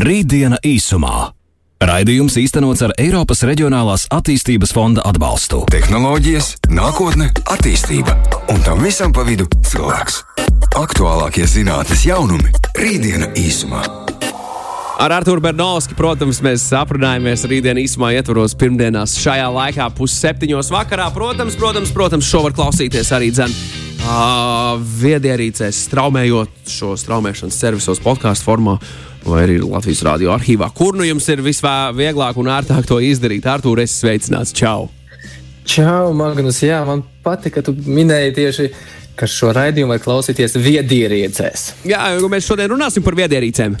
Rītdiena īsumā. Raidījums īstenots ar Eiropas Reģionālās attīstības fonda atbalstu. Tehnoloģijas, nākotne, attīstība un tam visam pa vidu cilvēks. Aktuālākie zinātnīs jaunumi - Rītdiena īsumā. Ar Arthuru Bernovski, protams, mēs aprunājamies rītdienas īsumā, ietvaros pirmdienās šajā laikā, pusseptiņos vakarā. Protams, protams, protams šo var klausīties arī dzēn. Uh, Viedierīcēs, straumējot šo straumēšanas servisos, podkāstu formā, vai arī Latvijas radio arhīvā. Kur nu jums ir visvieglāk un ērtāk to izdarīt? Artur, es sveicināts! Čau! Čau, Magnus! Jā, man patīk, ka tu minēji tieši ka šo raidījumu var klausīties viedierīcēs. Jā, mēs šodien runāsim par viedierīcēm.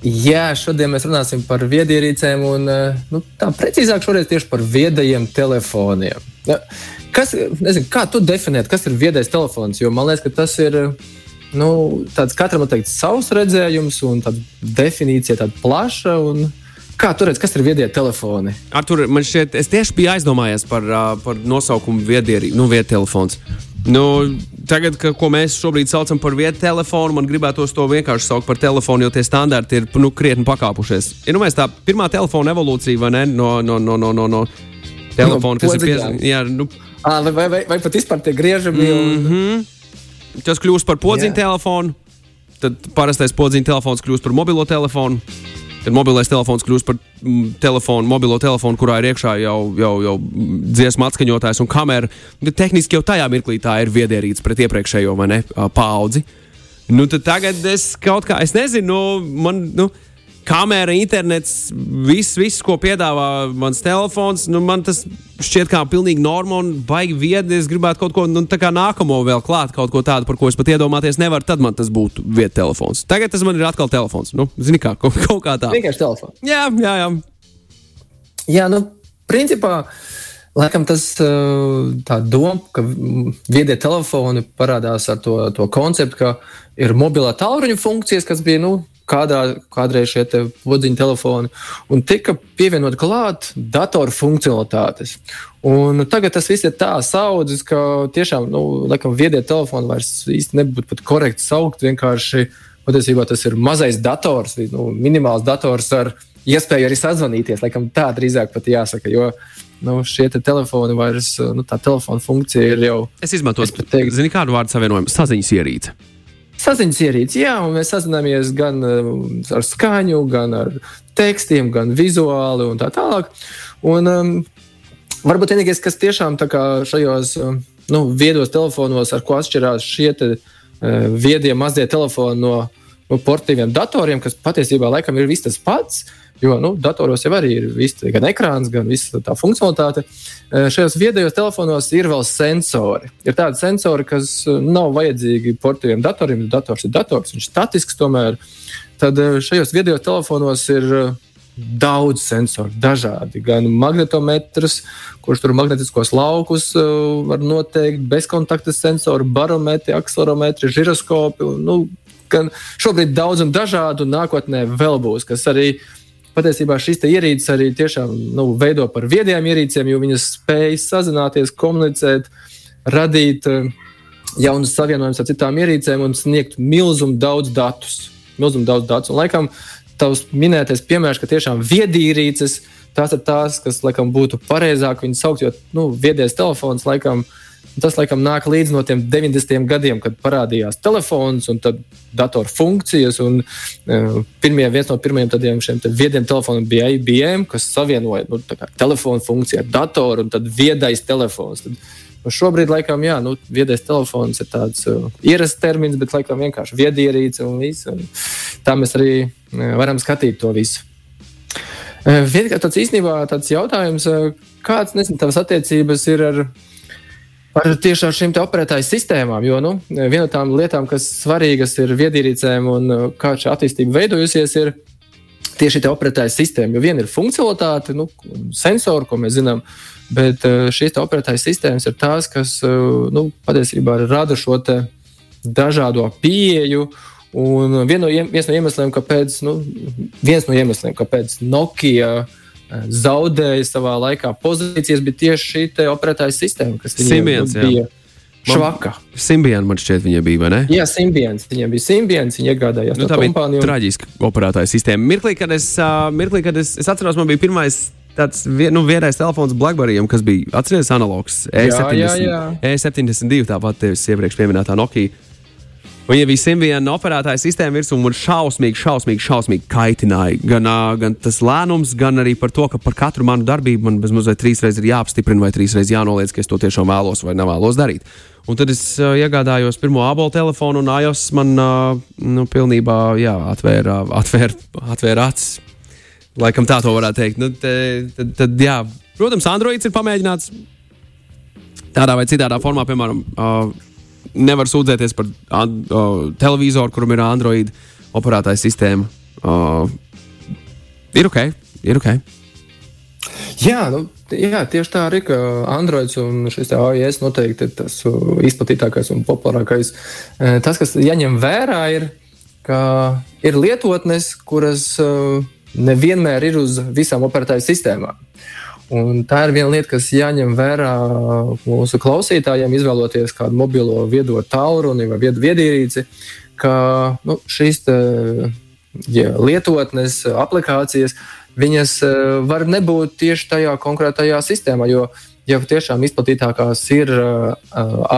Jā, šodien mēs runāsim par viedierīcēm, un nu, tā precīzāk šoreiz tieši par viedajiem telefoniem. Kas, nezinu, kā tu definē, kas ir viedais telefons? Jo man liekas, ka tas ir nu, tāds katram teikt, savs redzējums un definīcija tāda plaša. Un, Kā tur redzat, kas ir viedie telefoni? Ar tur man šķiet, es tieši biju aizdomājies par, par nosaukumu viedierī, nu, viedtelefons. Nu, tagad, ka, ko mēs šobrīd saucam par vietu telefonu, man gribētos to vienkārši saukt par telefonu, jo tie standarti ir nu, krietni pakāpušies. Ir nu, tā pirmā telefona evolūcija, vai ne? No, no, no, no, no, no telefona, no, kas ir pieejams. Nu, À, vai, vai, vai pat vispār tie griežami? Mm -hmm. Tas kļūst par podziņu telefonu, tad parastais podziņu telefons kļūst par mobilo telefonu. Tad mobilais telefons kļūst par mm, telefonu, mobilo telefonu, kurā ir iekšā jau, jau, jau dziesmu atskaņotājs un kamera. Tehniski jau tajā mirklī tā ir viedierīce pret iepriekšējo ne, paudzi. Nu, tagad es kaut kā, es nezinu, nu, man. Nu, kamera, internets, viss, viss, ko piedāvā mans telefons, nu, man tas šķiet kā pilnīgi norma un baigi viedi. Es gribētu kaut ko nu, nākamo vēl klāt, kaut ko tādu, par ko es pat iedomāties nevaru. Tad man tas būtu vieta telefons. Tagad tas man ir atkal telefons. Nu, zini, kā kaut, kaut kā tā. Vienkārši telefons. Jā, jā, jā. Jā, nu, principā. Laikam tas tā doma, ka viedie telefoni parādās ar to, to konceptu, ka ir mobilā tālruņa funkcijas, kas bija nu, kādā, kādreiz šie te podziņu telefoni, un tika pievienot klāt datoru funkcionalitātes. Un tagad tas viss ir tā saudzis, ka tiešām, nu, laikam, viedie telefoni vairs īsti nebūtu pat korekti saukt. Vienkārši patiesībā tas ir mazais dators, nu, minimāls dators ar iespēju arī sazvanīties. Laikam tā drīzāk pat jāsaka. Jo, nu, šie te telefoni vairs, nu, tā telefona funkcija ir jau. Es izmantoju, zini, kādu vārdu savienojumu - saziņas ierīce. Saziņas ierīce, jā, un mēs sazināmies gan uh, ar skaņu, gan ar tekstiem, gan vizuāli un tā tālāk. Un, um, varbūt vienīgais, kas tiešām šajos um, nu, viedos telefonos, ar ko atšķirās šie te, uh, viedie mazie telefoni no, no portīviem datoriem, kas patiesībā laikam ir viss tas pats. Jo nu, datoros jau arī ir viss, gan ekrāns, gan visa tā funkcionalitāte. Eh, šajos viedajos telefonos ir vēl sensori. Ir tādi sensori, kas eh, nav vajadzīgi portugāļiem datoriem. Dators ir dators, viņš ir statisks tomēr. Tad eh, šajos viedajos telefonos ir daudz sensoru, dažādi. Gan magnetometrs, kurš tur magnetiskos laukus var noteikt, bezkontakta sensori, barometri, akselerometri, žiroskopi. Nu, gan šobrīd daudz un dažādu, un nākotnē vēl būs, kas arī patiesībā šīs ierīces arī tiešām nu, veido par viedajām ierīcēm, jo viņas spēj sazināties, komunicēt, radīt uh, jaunus savienojumus ar citām ierīcēm un sniegt milzumu daudz datus. Milzumu daudz datus. Un, laikam, tavs minētais piemērs, ka tiešām viedierīces, tās ir tās, kas laikam būtu pareizāk viņas saukt, jo nu, viedais telefons laikam ir Tas laikam nāk līdz no tiem 90. gadiem, kad parādījās telefons un datoru funkcijas. Un, uh, pirmie, viens no pirmajiem tādiem viediem telefoniem bija IBM, kas savienoja nu, telefonu funkciju ar datoru un tad viedais telefons. Tad, Nu, šobrīd, laikam, jā, nu, viedais telefons ir tāds uh, ierasts termins, bet laikam vienkārši viedierīce un viss. Un tā mēs arī uh, varam skatīt to visu. Uh, Viens tāds īstenībā tāds jautājums, uh, kāds nezinu, tavas attiecības ir ar Par tieši ar šīm operētāju sistēmām, jo nu, viena no tām lietām, kas svarīgas ir viedierīcēm un uh, kā šī attīstība veidojusies, ir tieši šī operētāja sistēma. Jo viena ir funkcionalitāte, nu, sensori, ko mēs zinām, bet uh, šīs operētāja sistēmas ir tās, kas uh, nu, patiesībā rada šo dažādo pieeju. Un no, viens no iemesliem, kāpēc, nu, viens no iemesliem, kāpēc Nokia uh, zaudēja savā laikā pozīcijas, bija tieši šī operētāja sistēma, kas Siemens, bija. Švaka. Simbiāna man šķiet, viņa bija, ne? Jā, Simbians. Viņiem bija Simbians, viņi iegādājās Nu, tā bija kompāniju. traģiska operētāja sistēma. Mirklī, kad es, uh, mirklī, kad es, es atceros, man bija pirmais tāds vien, nu, vienais telefons Blackberryam, kas bija atceries analogs E jā, jā. E72, tāpat tevis iepriekš pieminētā Nokia. Un ja bija simbiāna operētāja sistēma virsū, man šausmīgi, šausmīgi, šausmīgi kaitināja. Gan, gan tas lēnums, gan arī par to, ka par katru manu darbību man bezmazliet trīs reizes ir jāapstiprina vai trīs reizes jānoliedz, ka es to tiešām vēlos vai nevēlos darīt. Un tad es uh, iegādājos pirmo abolu telefonu, un iOS man uh, nu, pilnībā jā, atvēra, atvēra, atvēra acis. Laikam tā to varētu teikt. Nu, te, tad, tad, jā. Protams, Androids ir pamēģināts tādā vai citādā formā, piemēram, uh, nevar sūdzēties par an, uh, televizoru, kuram ir Android operētāja sistēma. Uh, ir ok, ir ok. Jā, nu, jā, tieši tā arī, ka Androids un šis AIS noteikti ir tas izplatītākais un populārākais. Eh, Tas, kas jāņem vērā, ir, ka ir lietotnes, kuras nevienmēr ir uz visām operatīvām sistēmām. Un tā ir viena lieta, kas jāņem vērā mūsu klausītājiem, izvēloties kādu mobilo viedo tālruni vai viedu viedierīci, ka nu, šīs te, ja, lietotnes, aplikācijas, viņas eh, var nebūt tieši tajā konkrētajā sistēmā. Jo, ja tiešām izplatītākās ir uh,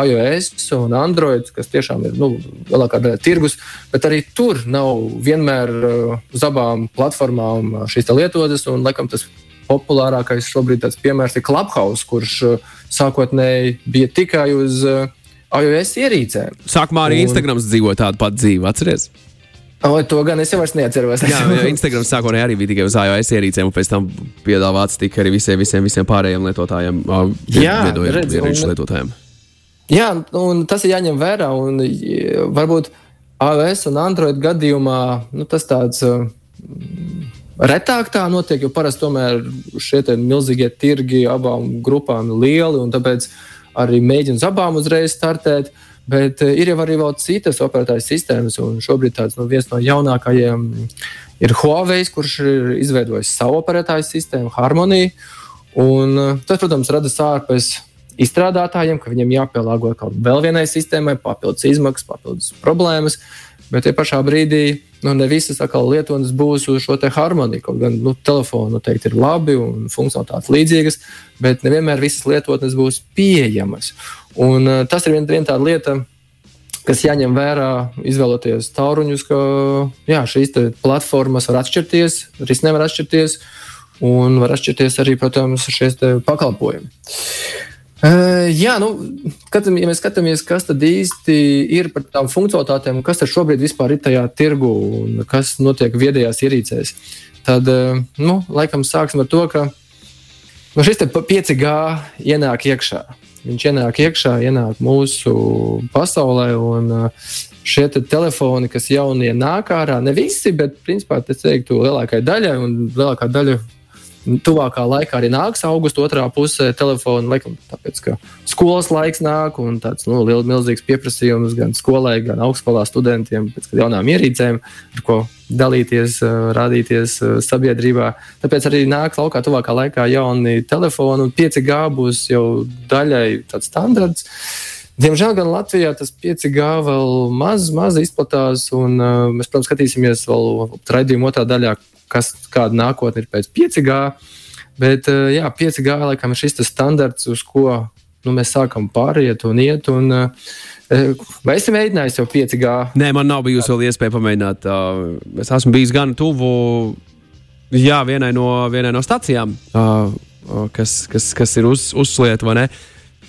iOS un Android, kas tiešām ir nu, lielākā daļa tirgus, bet arī tur nav vienmēr uh, uz abām platformām uh, šīs lietotnes. Un, laikam, tas populārākais šobrīd piemērs ir Clubhouse, kurš uh, sākotnēji bija tikai uz uh, iOS ierīcēm. Sākumā arī Un- Instagrams dzīvoja tādu pat dzīvi, atcerieties? O, to gan es jau neatceros. Jā, jo Instagram sākotnēji arī bija tikai uz iOS ierīcēm, un pēc tam piedāvāts tika arī visiem, visiem, visiem pārējiem lietotājiem, Jā, redz, ierīču un- lietotājiem. Jā, un tas ir jāņem vērā. Un, varbūt AWS un Android gadījumā nu, tas tāds uh, retāk tā notiek, jo parasti tomēr šie milzīgie tirgi abām grupām ir lieli, un tāpēc arī mēģina uz abām uzreiz startēt. Bet uh, ir jau arī citas operatīvas sistēmas, un šobrīd tāds, nu, viens no jaunākajiem ir Huawei, kurš ir izveidojis savu operatīvu sistēmu, Harmoniju. Uh, tas, protams, rada sārpes izstrādātājiem, ka viņiem jāpielāgo vēl vienai sistēmai, papildus izmaksas, papildus problēmas. Bet tie pašā brīdī nu, ne visas lietotnes būs uz šo. Kaut gan nu, telefoni noteikti ir labi un funkcionalitātes līdzīgas, bet nevienmēr visas lietotnes būs pieejamas. Un, uh, tas ir viena vien tāda lieta, kas jāņem vērā, izvēloties tauruņus, ka jā, šīs platformas var atšķirties, risinājumi var atšķirties, un var atšķirties arī, protams, šie pakalpojumi. Uh, jā, nu, skatam, ja mēs skatāmies, kas tad īsti ir par tām funkcionalitātēm, un kas tad šobrīd ir tajā tirgu un kas notiek viedajās ierīcēs, tad, uh, nu, laikam, sāksim ar to, ka nu, šis te pa- 5G ienāk iekšā. Viņš ienāk iekšā, ienāk mūsu pasaulē, un uh, šie te telefoni, kas jaunie nāk ārā, ne visi, bet principā tas teiktu lielākai daļai, un lielākā daļa tuvākā laikā arī nāks augusta otrā pusē telefona, laikam, tāpēc, ka skolas laiks nāk un tāds nu, liels, milzīgs pieprasījums gan skolai, gan augstskolā studentiem pēc jaunām ierīcēm, ar ko dalīties, rādīties sabiedrībā. Tāpēc arī nāk laukā tuvākā laikā jauni telefoni, un 5G būs jau daļai tāds standarts. Diemžēl gan Latvijā tas 5G vēl maz, maz izplatās, un uh, mēs, protams, skatīsimies vēl raidījuma otrā daļā, kas, kāda nākotne ir pēc 5G. Bet uh, jā, 5G laikam ir šis standarts, uz ko nu, mēs sākam pāriet un iet. Un, uh, vai esmu mēģinājis jau 5G? Nē, man nav bijusi vēl iespēja pamēģināt. Es esmu bijis gan tuvu jā, vienai, no, vienai no stacijām, kas, kas, kas ir uz, uzslieta.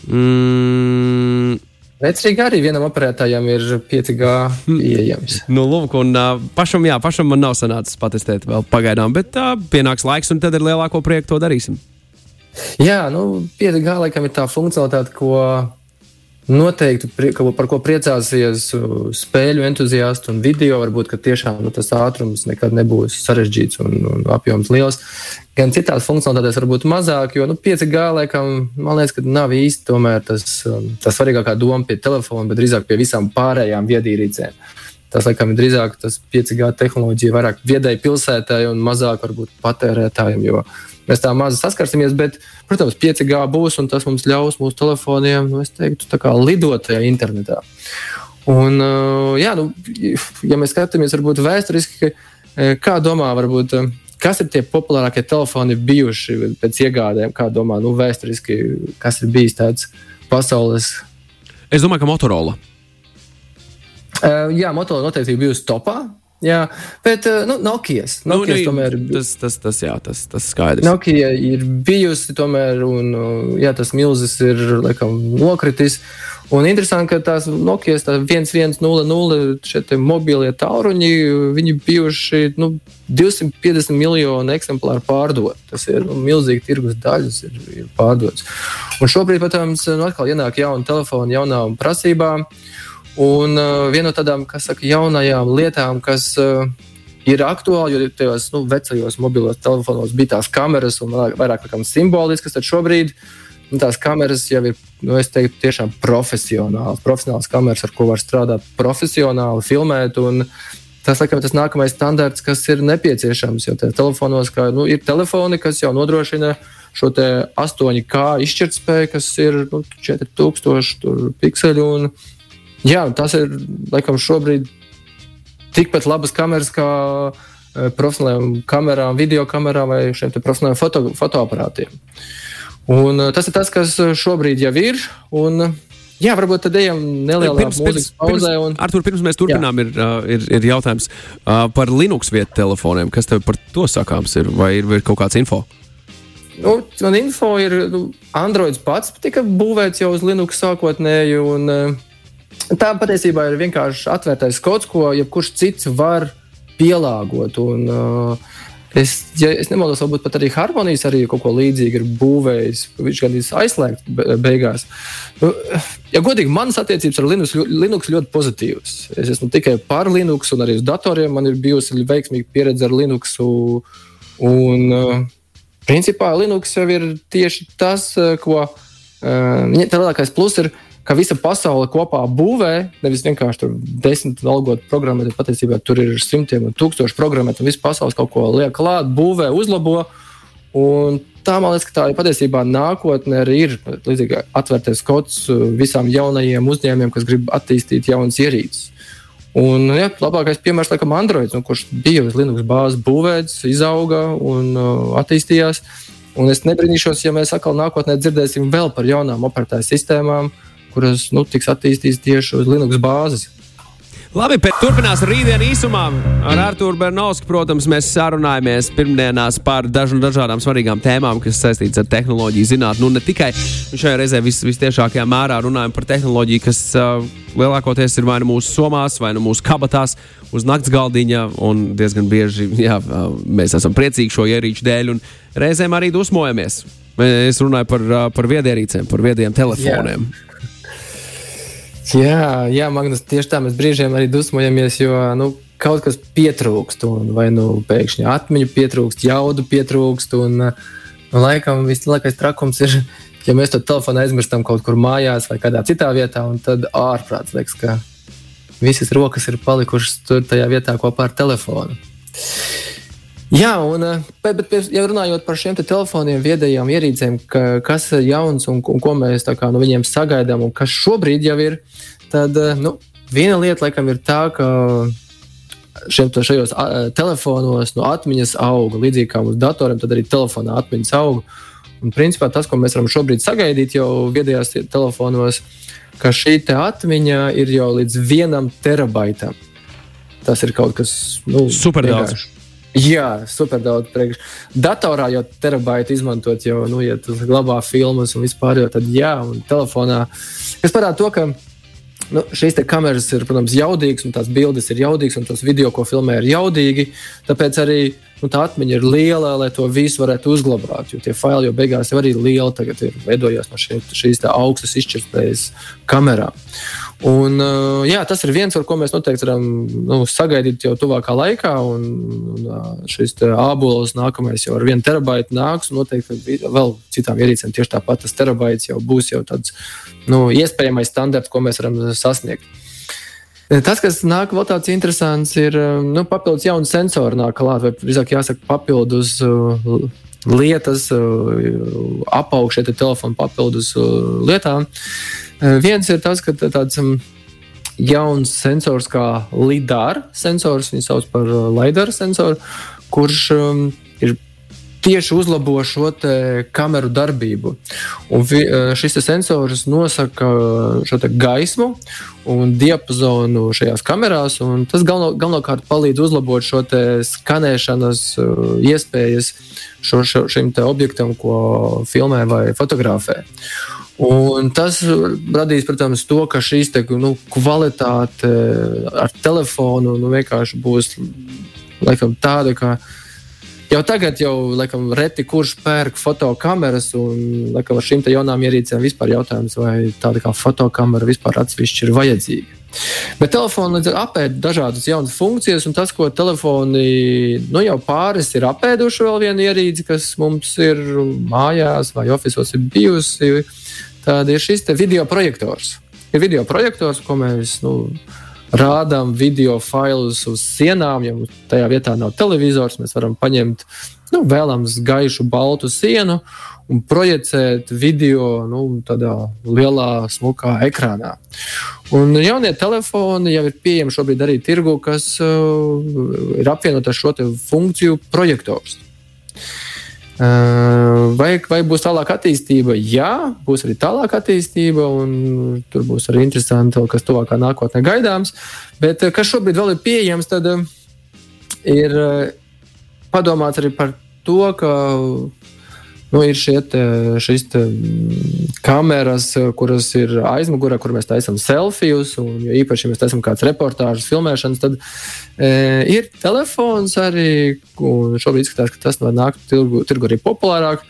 Mm, Vecrīgi arī vienam operētājam ir 5G pieejams. Nu, lūk, un pašam, jā, pašam man nav sanācis patestēt vēl pagaidām, bet uh, pienāks laiks, un tad ar lielāko prieku to darīsim. Jā, nu, 5G laikam ir tā funkcionalitāte, ko noteikti par ko priecāsies uh, spēļu entuziasti un video. Varbūt tiešām nu, tas ātrums nekad nebūs sarežģīts un, un apjoms liels. Gan citās funkcionalitātēs varbūt mazāk, jo nu, 5G laikam man liekas, ka nav īsti tas, um, tas svarīgākā doma pie telefona, bet drīzāk pie visām pārējām viedierīcēm. Tas, laikam, ir drīzāk tas 5G tehnoloģija, vairāk viedai pilsētai un mazāk varbūt patērētājiem, jo mēs tā maz saskarsimies. Bet, protams, 5G būs un tas mums ļaus mūsu telefoniem, nu, teiktu, lidot tajā internetā. Un, jā, nu, ja mēs skatāmies varbūt vēsturiski, kā domā, varbūt, kas ir tie populārākie telefoni bijuši pēc iegādēm, kā domā, nu, vēsturiski, kas ir bijis tāds pasaules? Es domāju, ka Motorola. Uh, jā, Motorola noteikti bijusi topā. Jā, bet uh, nu, Nokijas, Nokijas nu, tomēr tas, tas, tas, jā, tas, tas skaidrs. Nokia ir bijusi tomēr, un jā, tas milzis ir laikam nokritis. Un interesanti, ka tās Nokijas tā 1100 šie mobilie tālruņi, viņi bijuši nu, 250 miljonu eksemplāru pārdot. Tas ir nu, milzīgi tirgus daļas, ir, ir pārdots. Un šobrīd, protams, nu, atkal ienāk jauni telefoni, jaunām prasībām. Un uh, viena no tādām, kas saka, jaunajām lietām, kas uh, ir aktuāli, jo tajos nu, vecajos mobilos telefonos bija tās kameras un vairāk kā simboliskas, tad šobrīd nu, tās kameras jau ir, nu, es teiktu, tiešām profesionāls, profesionāls kameras, ar ko var strādāt profesionāli, filmēt. Tas, laikam, tas nākamais standarts, kas ir nepieciešams, jo telefonos, kā, nu, ir telefoni, kas jau nodrošina šo 8K izšķirtspēju, kas ir nu, 4000 pikseli. Un, Jā, tas ir laikam šobrīd tikpat labas kameras kā e, profesionālajām kamerām, video kamerām vai šiem profesionālajiem foto, fotoaparātiem. Un, e, tas ir tas, kas šobrīd jau ir. Un, jā, varbūt tad ejam nelielā pirms, mūzikas pauzē. Un... Artur, pirms mēs turpinām, ir, ir, ir jautājums par Linux vietu telefoniem. Kas tev par to sakāms ir? Vai ir, ir kaut kāds info? Nu, man info ir, nu, Androids pats tika būvēts jau uz Linux sākotnēji. Un, uh, Tā patiesībā ir vienkārši atvērtais kods, ko jebkurš cits var pielāgot. Un, uh, Es, ja es nemaldos, varbūt pat arī harmonijas arī kaut ko līdzīgu ir būvējis. Viņš gan ir aizslēgts beigās. Nu, ja godīgi, manas attiecības ar Linux, Linux ļoti pozitīvas. Es esmu tikai par Linux, un arī uz datoriem man ir bijusi veiksmīga pieredze ar Linux. Un, uh, principā Linux jau ir tieši tas, uh, ko uh, viņa lielākais pluss ir ka visa pasaule kopā būvē, nevis vienkārši tur desmit algotu programmēt, bet patiesībā tur ir simtiem un tūkstoši programmēt, un viss pasaules kaut ko liek klāt, būvē, uzlabo. Un tā man liekas, ka tā ir patiesībā nākotnē arī ir līdzīgi atvērtais kods visām jaunajiem uzņēmumiem, kas grib attīstīt jaunas ierīces. Un jā, labākais piemērs, laikam, Android, nu, kurš bija uz Linux bāzes būvēts, izauga un uh, attīstījās. Un es nebrīnīšos, ja mēs atkal nākotnē dzirdēsim vēl par jaunām operatīvām sistēmām, uh, kuras nu, tiks attīstītas tieši uz Linux bāzes. Labi, pēc turpinās rītdiena īsumā. Ar Arthuru Bernausku, protams, mēs sarunājamies pirmdienās par dažu, dažādām svarīgām tēmām, kas saistītas ar tehnoloģiju zinātnē. Nu, ne tikai šajā reizē vis, visciešākajā mērā runājam par tehnoloģiju, kas uh, lielākoties ir vai nu mūsu somās, vai nu mūsu kabatās, uz nakts galdiņa. Un diezgan bieži jā, mēs esam priecīgi šo ierīču dēļ, un reizēm arī dusmojamies. Es runāju par, uh, par viedierīcēm, par viediem telefoniem. Yeah. Jā, jā Magnus, tieši tā mēs brīžiem arī dusmojamies, jo nu, kaut kas pietrūkst. Un, vai nu pēkšņi atmiņu pietrūkst, jaudu pietrūkst. Un, un laikam vislielākais trakums ir, ja mēs to telefonu aizmirstam kaut kur mājās vai kādā citā vietā, tad ārprāts liekas, ka visas rokas ir palikušas tur tajā vietā kopā ar telefonu. Jā, un, eh, bet, bet ja runājot par šiem te telefoniem, viedajām ierīcēm, ka, kas ir jauns un, un ko mēs kā, no viņiem sagaidām, un kas šobrīd jau ir, tad eh, nu, viena lieta laikam ir tā, ka šiem šajos telefonos no atmiņas auga. Līdzīgi kā mūsu datoriem, tad arī telefonā atmiņas auga. Un, principā, tas, ko mēs varam šobrīd sagaidīt jau viedajās telefonos, ka šī atmiņa ir jau līdz vienam terabaitam. Tas ir kaut kas nu, super daudz. Jā, super daudz priekš. Datorā jau terabaitu izmantot, jau, nu, ja tu glabā filmas un vispār, jau tad jā, un telefonā. Tas parāda to, ka nu, šīs kameras ir, protams, jaudīgas, un tās bildes ir jaudīgas, un tos video, ko filmē, ir jaudīgi. Tāpēc arī nu, tā atmiņa ir liela, lai to visu varētu uzglabāt. Jo tie faili jau beigās jau arī lieli, tagad ir veidojās no šie, šīs augstas izšķirtspējas kamerām. Un, uh, jā, tas ir viens, ar ko mēs noteikti varam nu, sagaidīt jau tuvākā laikā. Un, un šis ābols nākamais jau ar vienu terabaitu nāks. Noteikti vēl citām ierīcēm tieši tāpat tas terabaits jau būs jau tāds nu, iespējamais standarts, ko mēs varam sasniegt. Tas, kas nāk vēl tāds interesants, ir nu, papildus jaunu sensoru nāk klāt, vai drīzāk jāsaka, papildus lietas, uh, apaugšie telefonu papildus uh, lietām. Uh, viens ir tas, ka tāds um, jauns sensors kā LIDAR sensors, viņu sauc par LIDAR sensoru, kurš um, ir tieši uzlabo šo kameru darbību. Un vi, uh, šis sensors nosaka šo gaismu un diapazonu šajās kamerās. Tas galveno, galvenokārt palīdz uzlabot šo skanēšanas uh, iespējas šo, šo, šim objektam, ko filmē vai fotografē. Un tas radīs, protams, to, ka te, nu, kvalitāte ar telefonu nu, vienkārši būs laikam, tāda, ka jau tagad jau laikam, reti kurš pērk fotokameras, un laikam, ar šīm jaunām ierīcēm vispār jautājums, vai tāda kā fotokamera vispār atsevišķi ir vajadzīga. Bet telefoni līdz ar apēdu dažādas jaunas funkcijas, un tas, ko telefoni nu, jau pāris ir apēduši, vēl viena ierīce, kas mums ir mājās vai oficiālos ir bijusi, tad ir šis video projektors. Ir video projektors, ko mēs nu, rādām video failus uz sienām. Ja tajā vietā nav televizors, mēs varam paņemt nu, vēlams gaišu baltu sienu un projicēt video nu, tādā lielā, smukā ekrānā. Un jaunie telefoni jau ir pieejami šobrīd arī tirgu, kas uh, ir apvienot ar šo funkciju projektors. Vai, vai būs tālāka attīstība? Jā, būs arī tālāka attīstība, un tur būs arī interesanti, kas tuvākā nākotnē gaidāms. Bet kas šobrīd vēl ir pieejams, tad ir padomāts arī par to, ka Nu, ir te, šīs te mm, kameras, kuras ir aizmugurē, kur mēs taisām selfijas, un īpaši, ja mēs taisām kādas reportāžas, filmēšanas, tad e, ir telefons arī, šobrīd izskatās, ka tas nākt tirgu, tirgu arī populārāk.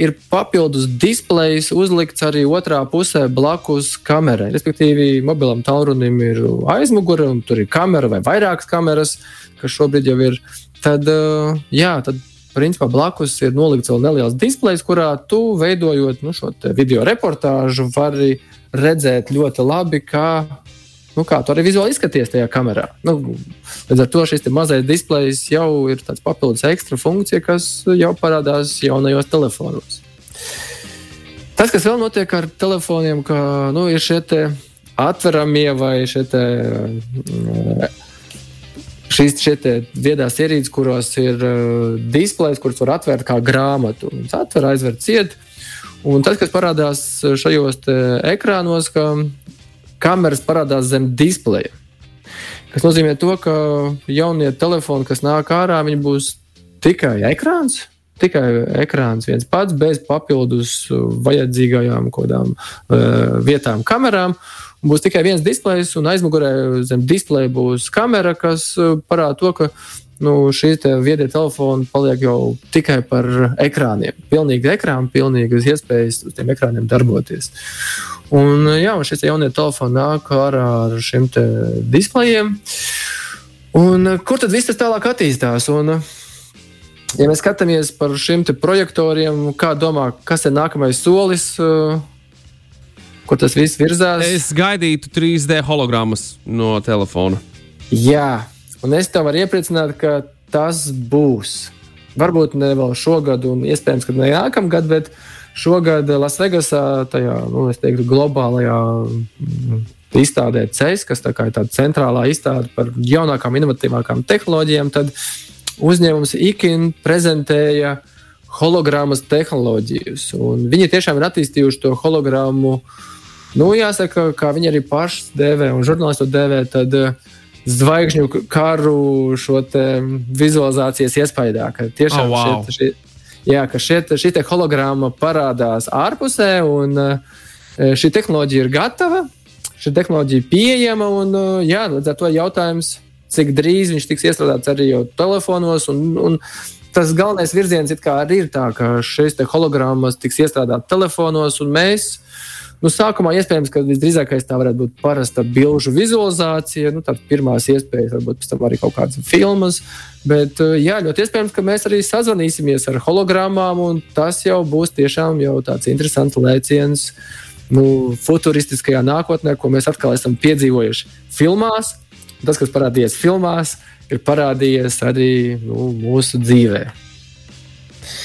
Ir papildus displejs uzlikts arī otrā pusē blakus kamerai. Respektīvi, mobilam tālrunim ir aizmugure, un tur ir kamera vai vairākas kameras, kas šobrīd jau ir. Tad, e, jā, tad principā blakus ir nolikts vēl neliels displejs, kurā tu veidojot nu, šo video reportāžu, vari redzēt ļoti labi, kā, nu, kā tu arī vizuāli izskaties tajā kamerā. Nu, līdz ar to šis mazais displejs jau ir tāds papildus ekstra funkcija, kas jau parādās jaunajos telefonos. Tas, kas vēl notiek ar telefoniem, ka nu, ir šie atveramie vai šie te, šīs viedās ierīces, kuros ir uh, displejs, kurus var atvērt kā grāmatu. Viņš atver, aizver ciet. Un tas, kas parādās šajos ekrānos, ka kameras parādās zem displeja. Tas nozīmē, to, ka jaunie telefoni, kas nāk ārā, viņi būs tikai ekrāns. Tikai ekrāns viens pats, bez papildus vajadzīgajām kaut kādām uh, vietām, kamerām. Uh, Būs tikai viens displejs, un aizmugurē zem displeja būs kamera, kas uh, parāda to, ka nu, šī te viedie telefoni paliek jau tikai par ekrāniem. Pilnīgi ekrāni, pilnīgi iespējas uz tiem ekrāniem darboties. Un, uh, jā, un šis jaunie telefoni nāk ārā ar šiem displejiem. Un, uh, kur tad viss tas tālāk attīstās? Un, ja mēs skatāmies par šiem projektoriem, kā domā, kas ir nākamais solis? Kur tas viss virzās. Es gaidītu 3D hologrammas no telefona. Jā, un es tev varu iepriecināt, ka tas būs. Varbūt ne vēl šogad, un iespējams, ka ne nākamgad, bet šogad Lasvegasā, tajā nu, teiktu, globālajā mm, izstādē CES, kas tā ir tāda centrālā izstāde par jaunākām, inovatīvākām tehnoloģijām, tad uzņēmums IKIN prezentēja hologrammas tehnoloģijas. Viņi tiešām ir attīstījuši to hologrammu uh, Nu, jāsaka, kā viņi arī paši dēvē, un žurnālisti to dēvē, tad uh, zvaigžņu karu šo vizualizācijas iespējā, tiešām oh, wow. šie, jā, ka šie, šī hologrāma parādās ārpusē, un uh, šī tehnoloģija ir gatava, šī tehnoloģija ir pieejama, un uh, jā, līdz ar to jautājums, cik drīz viņš tiks iestrādāts arī jau telefonos. Un, un, Tas galvenais virziens ir, ir tā, ka šīs hologrammas tiks iestrādātas telefonos, un mēs uh, Nu, sākumā iespējams, ka visdrīzākais tā varētu būt parasta bilžu vizualizācija, nu, tādas pirmās iespējas, varbūt pēc tam arī kaut kādas filmas. Bet eh, jā, ļoti iespējams, ka mēs arī sazvanīsimies ar hologrammām, un tas jau būs tiešām jau tāds interesants lēciens nu, futuristiskajā nākotnē, ko mēs atkal esam piedzīvojuši filmās. Tas, kas parādījies filmās, ir parādījies arī nu, mūsu dzīvē.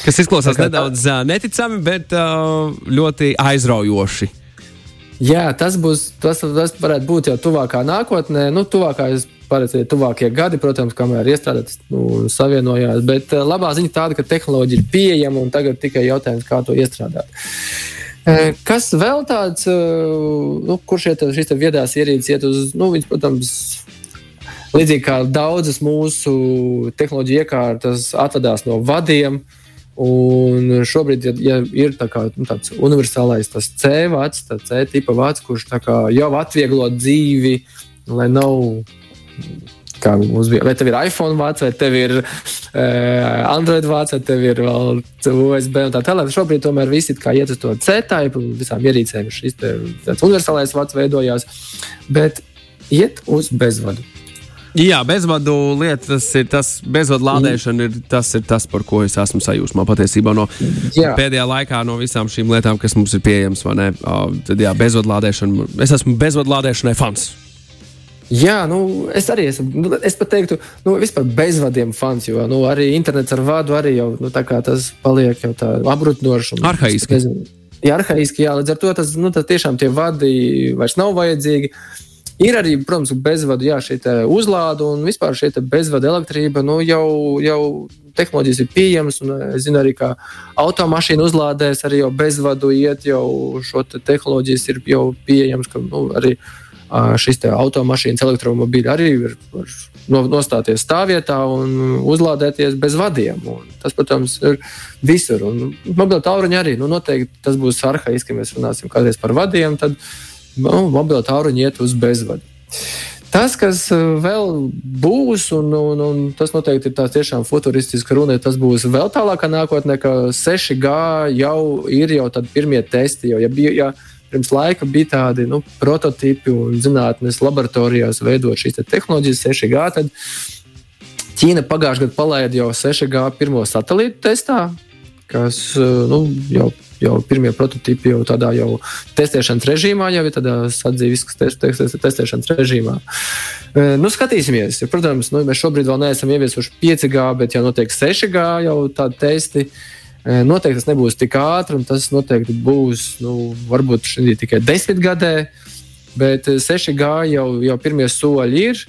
Kas izklausās nedaudz tā... neticami, bet ļoti aizraujoši. Jā, tas būs. Tas, tas varētu būt jau tuvākā nākotnē. Nu, tuvākais paredzēt, tuvākie gadi, protams, kamēr iestrādāts, nu, savienojās. Bet uh, labā ziņa tāda, ka tehnoloģija ir pieejama un tagad tikai jautājums, kā to iestrādāt. Uh, kas vēl tāds, uh, nu, kurš iet šīs viedās ierīces, iet uz, nu, viņš, protams, līdzīgi kā daudzas mūsu tehnoloģija iekārtas atvadās no vadiem. Un šobrīd, ja, ja ir tā kā, nu, tāds universālais C vats, tāds C tipa vats, kurš jau atvieglo dzīvi, lai nav Kā mums bija, vai tev ir iPhone vārds, vai tev ir uh, Android vārds, vai tev ir vēl USB un tā tālāk. Šobrīd tomēr visi iet uz to C-type, visām ierīcēm šis te, universālais vārds veidojās, bet iet uz bezvadu. Jā, bezvadu lietas ir tas, bezvadu lādēšana ir tas, ir tas, par ko es esmu sajūsmā patiesībā no jā. pēdējā laikā, no visām šīm lietām, kas mums ir pieejamas. Uh, tad, jā, bezvadu lādēšana, es esmu bezvadu lādēšanai fans. Jā, nu, es arī esmu. Nu, es pat teiktu, nu, vispār bezvadiem fans, jo nu, arī internets ar vadu arī jau nu, tas paliek jau tā apgrūtinoši. Arhaiski. Jā, arhaiski, jā, līdz ar to tas, nu, tiešām tie vadi vairs nav vajadzīgi. Ir arī, protams, bezvadu jā, uzlāde un vispār šī bezvadu elektrība. Nu, jau, jau tehnoloģijas ir pieejamas, un es zinu arī, ka automašīnu uzlādēs arī jau bezvadu iet, jau šo te tehnoloģijas ir jau pieejamas. Ka, nu, arī, šis automašīnas elektromobīļi arī var nostāties stāvvietā un uzlādēties bez vadiem. Un tas, protams, ir visur. Mobila tāluņa arī nu, noteikti tas būs arhaiski, ja mēs runāsim kādreiz par vadiem, tad nu, mobila tāluņa iet uz bezvadu. Tas, kas vēl būs, un, un, un tas noteikti ir tāds tiešām futuristisks runa, tas būs vēl tālākā nākotnē, ka 6G jau ir jau pirmie testi. Jau, ja, ja, pirms laika bija tādi nu, prototypi un zinātnīs laboratorijās veidot šīs te tehnoloģijas 6G. Tad Ķīna pagājušajā gadā palaida jau 6G pirmo satelītu testā, kas nu, jau jau pirmie prototypi jau tādā jau testēšanas režīmā, jau ir tādā test, testēšanas režīmā. E, nu, skatīsimies. Protams, nu, mēs šobrīd vēl neesam ieviesuši 5G, bet jau notiek 6G jau tādi testi. Uh, Noteikti tas nebūs tik ātri, un tas noteikti būs nu, varbūt tikai desmit gadē, bet 6G jau, jau pirmie soļi ir.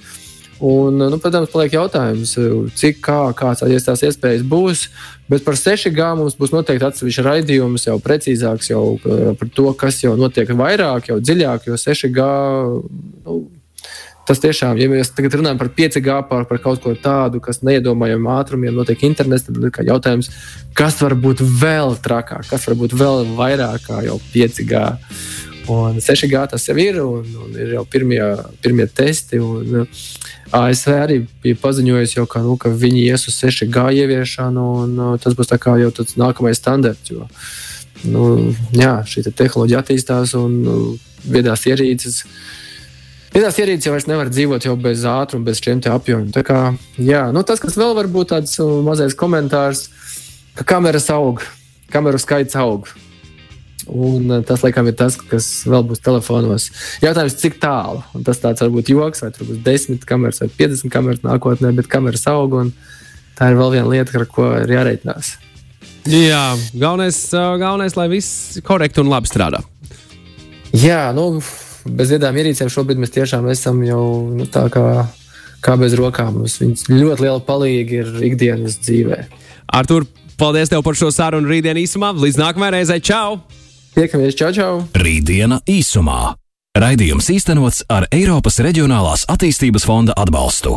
Un, nu, protams, paliek jautājums, cik kā, kāds tās iespējas būs. Bet par 6G mums būs noteikti atsevišķs raidījums, jau precīzāks jau par to, kas jau notiek vairāk, jau dziļāk, jo 6G nu, tas tiešām, ja mēs tagad runājam par 5G, par, par kaut ko tādu, kas neiedomājam ātrumiem, notiek internets, tad ir jautājums, kas var būt vēl trakāk, kas var būt vēl vairāk kā jau 5G. Un 6G tas jau ir, un, un ir jau pirmie, pirmie testi. Un, uh, ASV arī bija paziņojusi, jau, ka, nu, ka viņi ies uz 6G ieviešanu, un uh, tas būs jau tāds nākamais standarts. Jo, nu, jā, šī te tehnoloģija attīstās, un uh, viedās ierīces Viedās ierīces jau nevar dzīvot jau bez ātruma, bez šiem apjomiem. Tā kā, jā, nu, tas, kas vēl var būt tāds mazais komentārs, ka kameras aug, kameru skaits aug. Un uh, tas, laikam, ir tas, kas vēl būs telefonos. Jautājums, cik tālu? Un tas tāds varbūt joks, vai tur būs 10 kameras vai 50 kameras nākotnē, bet kameras aug. Tā ir vēl viena lieta, ar ko ir jāreikinās. Jā, galvenais, uh, galvenais, lai viss korekti un labi strādā. Jā, nu, bez viedām ierīcēm šobrīd mēs tiešām esam jau nu, tā kā, kā bez rokām. Viņas ļoti liela palīga ir ikdienas dzīvē. Artur, paldies tev par šo sarunu rītdien īsumā. Līdz nākamajai reizei, čau! Tiekamies, čau, čau! Rītdiena īsumā. Raidījums īstenots ar Eiropas Reģionālās attīstības fonda atbalstu.